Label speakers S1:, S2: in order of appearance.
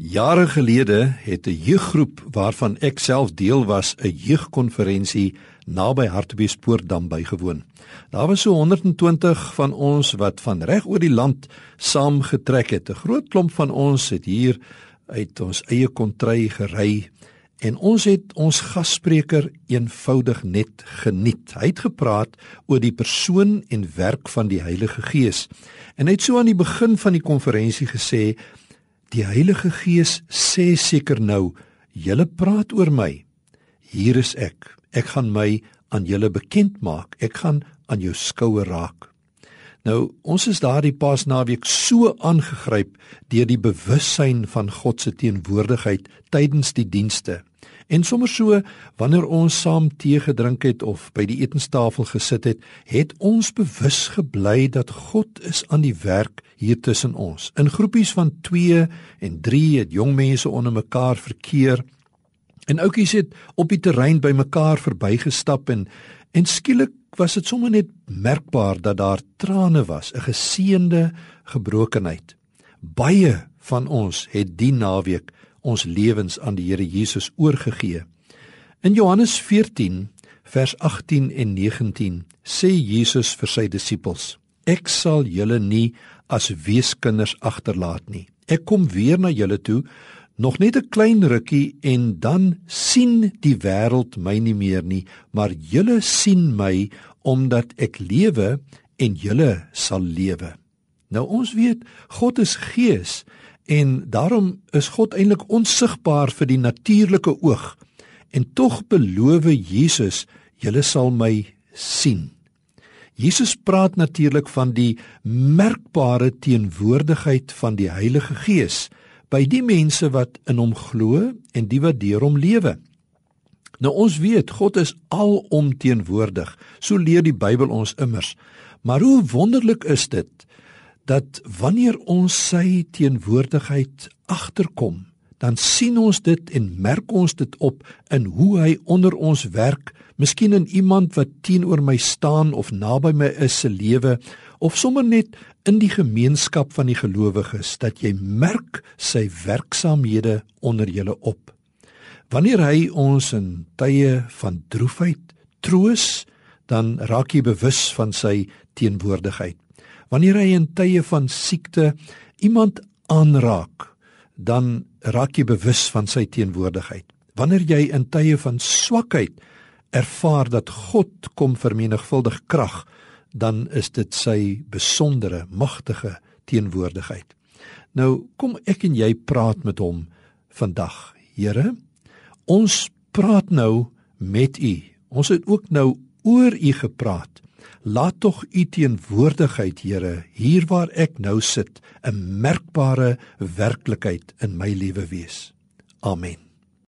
S1: Jare gelede het 'n jeuggroep waarvan ek self deel was, 'n jeugkonferensie naby Hartbeespoortdam bygewoon. Daar was so 120 van ons wat van reg oor die land saamgetrek het. 'n Groot klomp van ons het hier uit ons eie kontry gery en ons het ons gasspreker eenvoudig net geniet. Hy het gepraat oor die persoon en werk van die Heilige Gees. En hy het so aan die begin van die konferensie gesê Die Heilige Gees sê seker nou, julle praat oor my. Hier is ek. Ek gaan my aan julle bekend maak. Ek gaan aan jou skouer raak. Nou, ons is daardie Paasnaweek so aangegryp deur die bewussyn van God se teenwoordigheid tydens die dienste. En sommer so wanneer ons saam tee gedrink het of by die etenstafel gesit het, het ons bewus gebly dat God is aan die werk hier tussen ons. In groepies van 2 en 3 het jong mense onder mekaar verkeer en ouppies het op die terrein by mekaar verbygestap en en skielik was dit sommer net merkbaar dat daar trane was, 'n geseënde gebrokenheid. Baie van ons het die naweek ons lewens aan die Here Jesus oorgegee. In Johannes 14 vers 18 en 19 sê Jesus vir sy disippels: Ek sal julle nie as weeskinders agterlaat nie. Ek kom weer na julle toe nog net 'n klein rukkie en dan sien die wêreld my nie meer nie, maar julle sien my omdat ek lewe en julle sal lewe. Nou ons weet God is gees En daarom is God eintlik onsigbaar vir die natuurlike oog. En tog beloof Jesus, julle sal my sien. Jesus praat natuurlik van die merkbare teenwoordigheid van die Heilige Gees by die mense wat in hom glo en die wat deur hom lewe. Nou ons weet God is alomteenwoordig. So leer die Bybel ons immers. Maar hoe wonderlik is dit dat wanneer ons sy teenwoordigheid agterkom, dan sien ons dit en merk ons dit op in hoe hy onder ons werk, miskien in iemand wat teenoor my staan of naby my is se lewe of sommer net in die gemeenskap van die gelowiges dat jy merk sy werksamehede onder julle op. Wanneer hy ons in tye van droefheid troos, dan raak jy bewus van sy teenwoordigheid. Wanneer hy in tye van siekte iemand aanraak, dan raak jy bewus van sy teenwoordigheid. Wanneer jy in tye van swakheid ervaar dat God kom vermenigvuldig krag, dan is dit sy besondere, magtige teenwoordigheid. Nou kom ek en jy praat met hom vandag. Here, ons praat nou met u. Ons het ook nou oor u gepraat. Laat tog u teenwoordigheid, Here, hier waar ek nou sit, 'n merkbare werklikheid in my lewe wees. Amen.